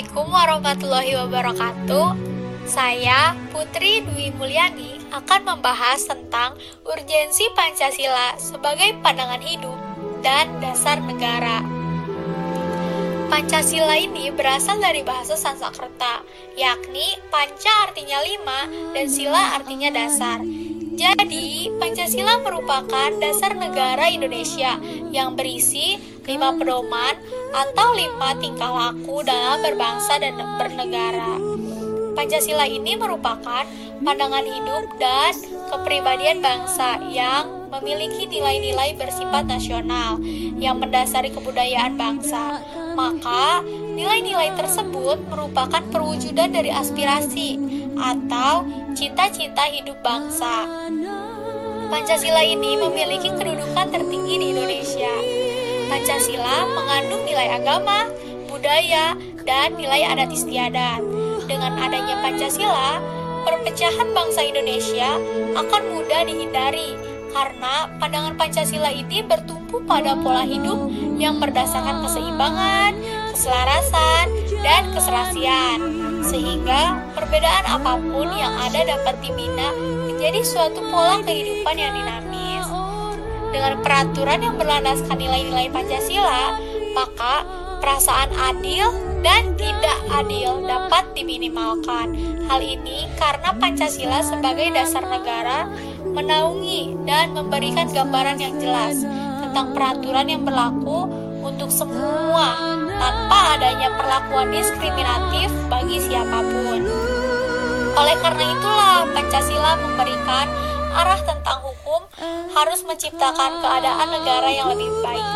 Assalamualaikum warahmatullahi wabarakatuh. Saya Putri Dwi Mulyani akan membahas tentang urgensi Pancasila sebagai pandangan hidup dan dasar negara. Pancasila ini berasal dari bahasa Sanskerta, yakni panca artinya lima dan sila artinya dasar. Jadi, Pancasila merupakan dasar negara Indonesia yang berisi lima pedoman atau lima tingkah laku dalam berbangsa dan bernegara. Pancasila ini merupakan pandangan hidup dan kepribadian bangsa yang memiliki nilai-nilai bersifat nasional yang mendasari kebudayaan bangsa. Maka, nilai-nilai tersebut merupakan perwujudan dari aspirasi atau cita-cita hidup bangsa. Pancasila ini memiliki kedudukan tertinggi di Indonesia. Pancasila mengandung nilai agama, budaya, dan nilai adat istiadat. Dengan adanya Pancasila, perpecahan bangsa Indonesia akan mudah dihindari karena pandangan Pancasila ini bertumpu pada pola hidup yang berdasarkan keseimbangan, keselarasan, dan keserasian. Sehingga perbedaan apa pun yang ada dapat dibina menjadi suatu pola kehidupan yang dinamis. Dengan peraturan yang berlandaskan nilai-nilai Pancasila, maka perasaan adil dan tidak adil dapat diminimalkan. Hal ini karena Pancasila sebagai dasar negara menaungi dan memberikan gambaran yang jelas tentang peraturan yang berlaku untuk semua tanpa adanya perlakuan diskriminatif bagi siapa pun. Oleh karena itulah Pancasila memberikan arah tentang hukum harus menciptakan keadaan negara yang lebih baik.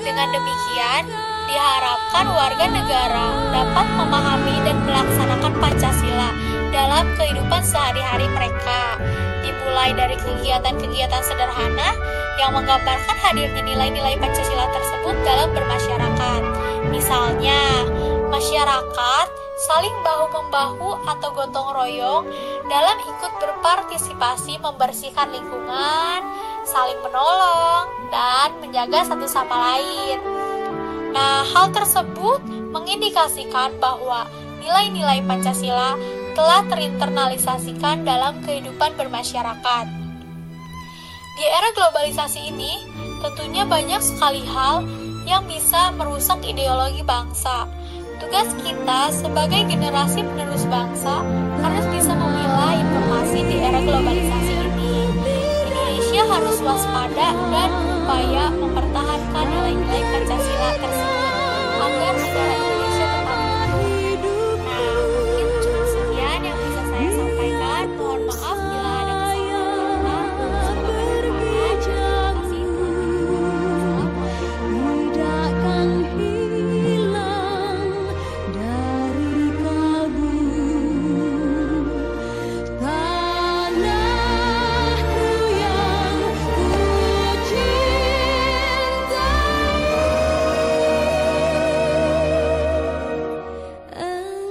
Dengan demikian, diharapkan warga negara dapat memahami dan melaksanakan Pancasila dalam kehidupan sehari-hari mereka, dimulai dari kegiatan-kegiatan sederhana yang menggambarkan hadirnya nilai-nilai Pancasila tersebut dalam bermasyarakat. Misalnya, masyarakat saling bahu-membahu atau gotong royong dalam ikut berpartisipasi membersihkan lingkungan, saling menolong, dan menjaga satu sama lain. Nah, hal tersebut mengindikasikan bahwa nilai-nilai Pancasila telah terinternalisasikan dalam kehidupan bermasyarakat. Di era globalisasi ini, tentunya banyak sekali hal yang bisa merusak ideologi bangsa. Tugas kita sebagai generasi penerus bangsa harus bisa memilah informasi di era globalisasi ini. Indonesia harus waspada dan berupaya mempertahankan nilai-nilai Pancasila tersebut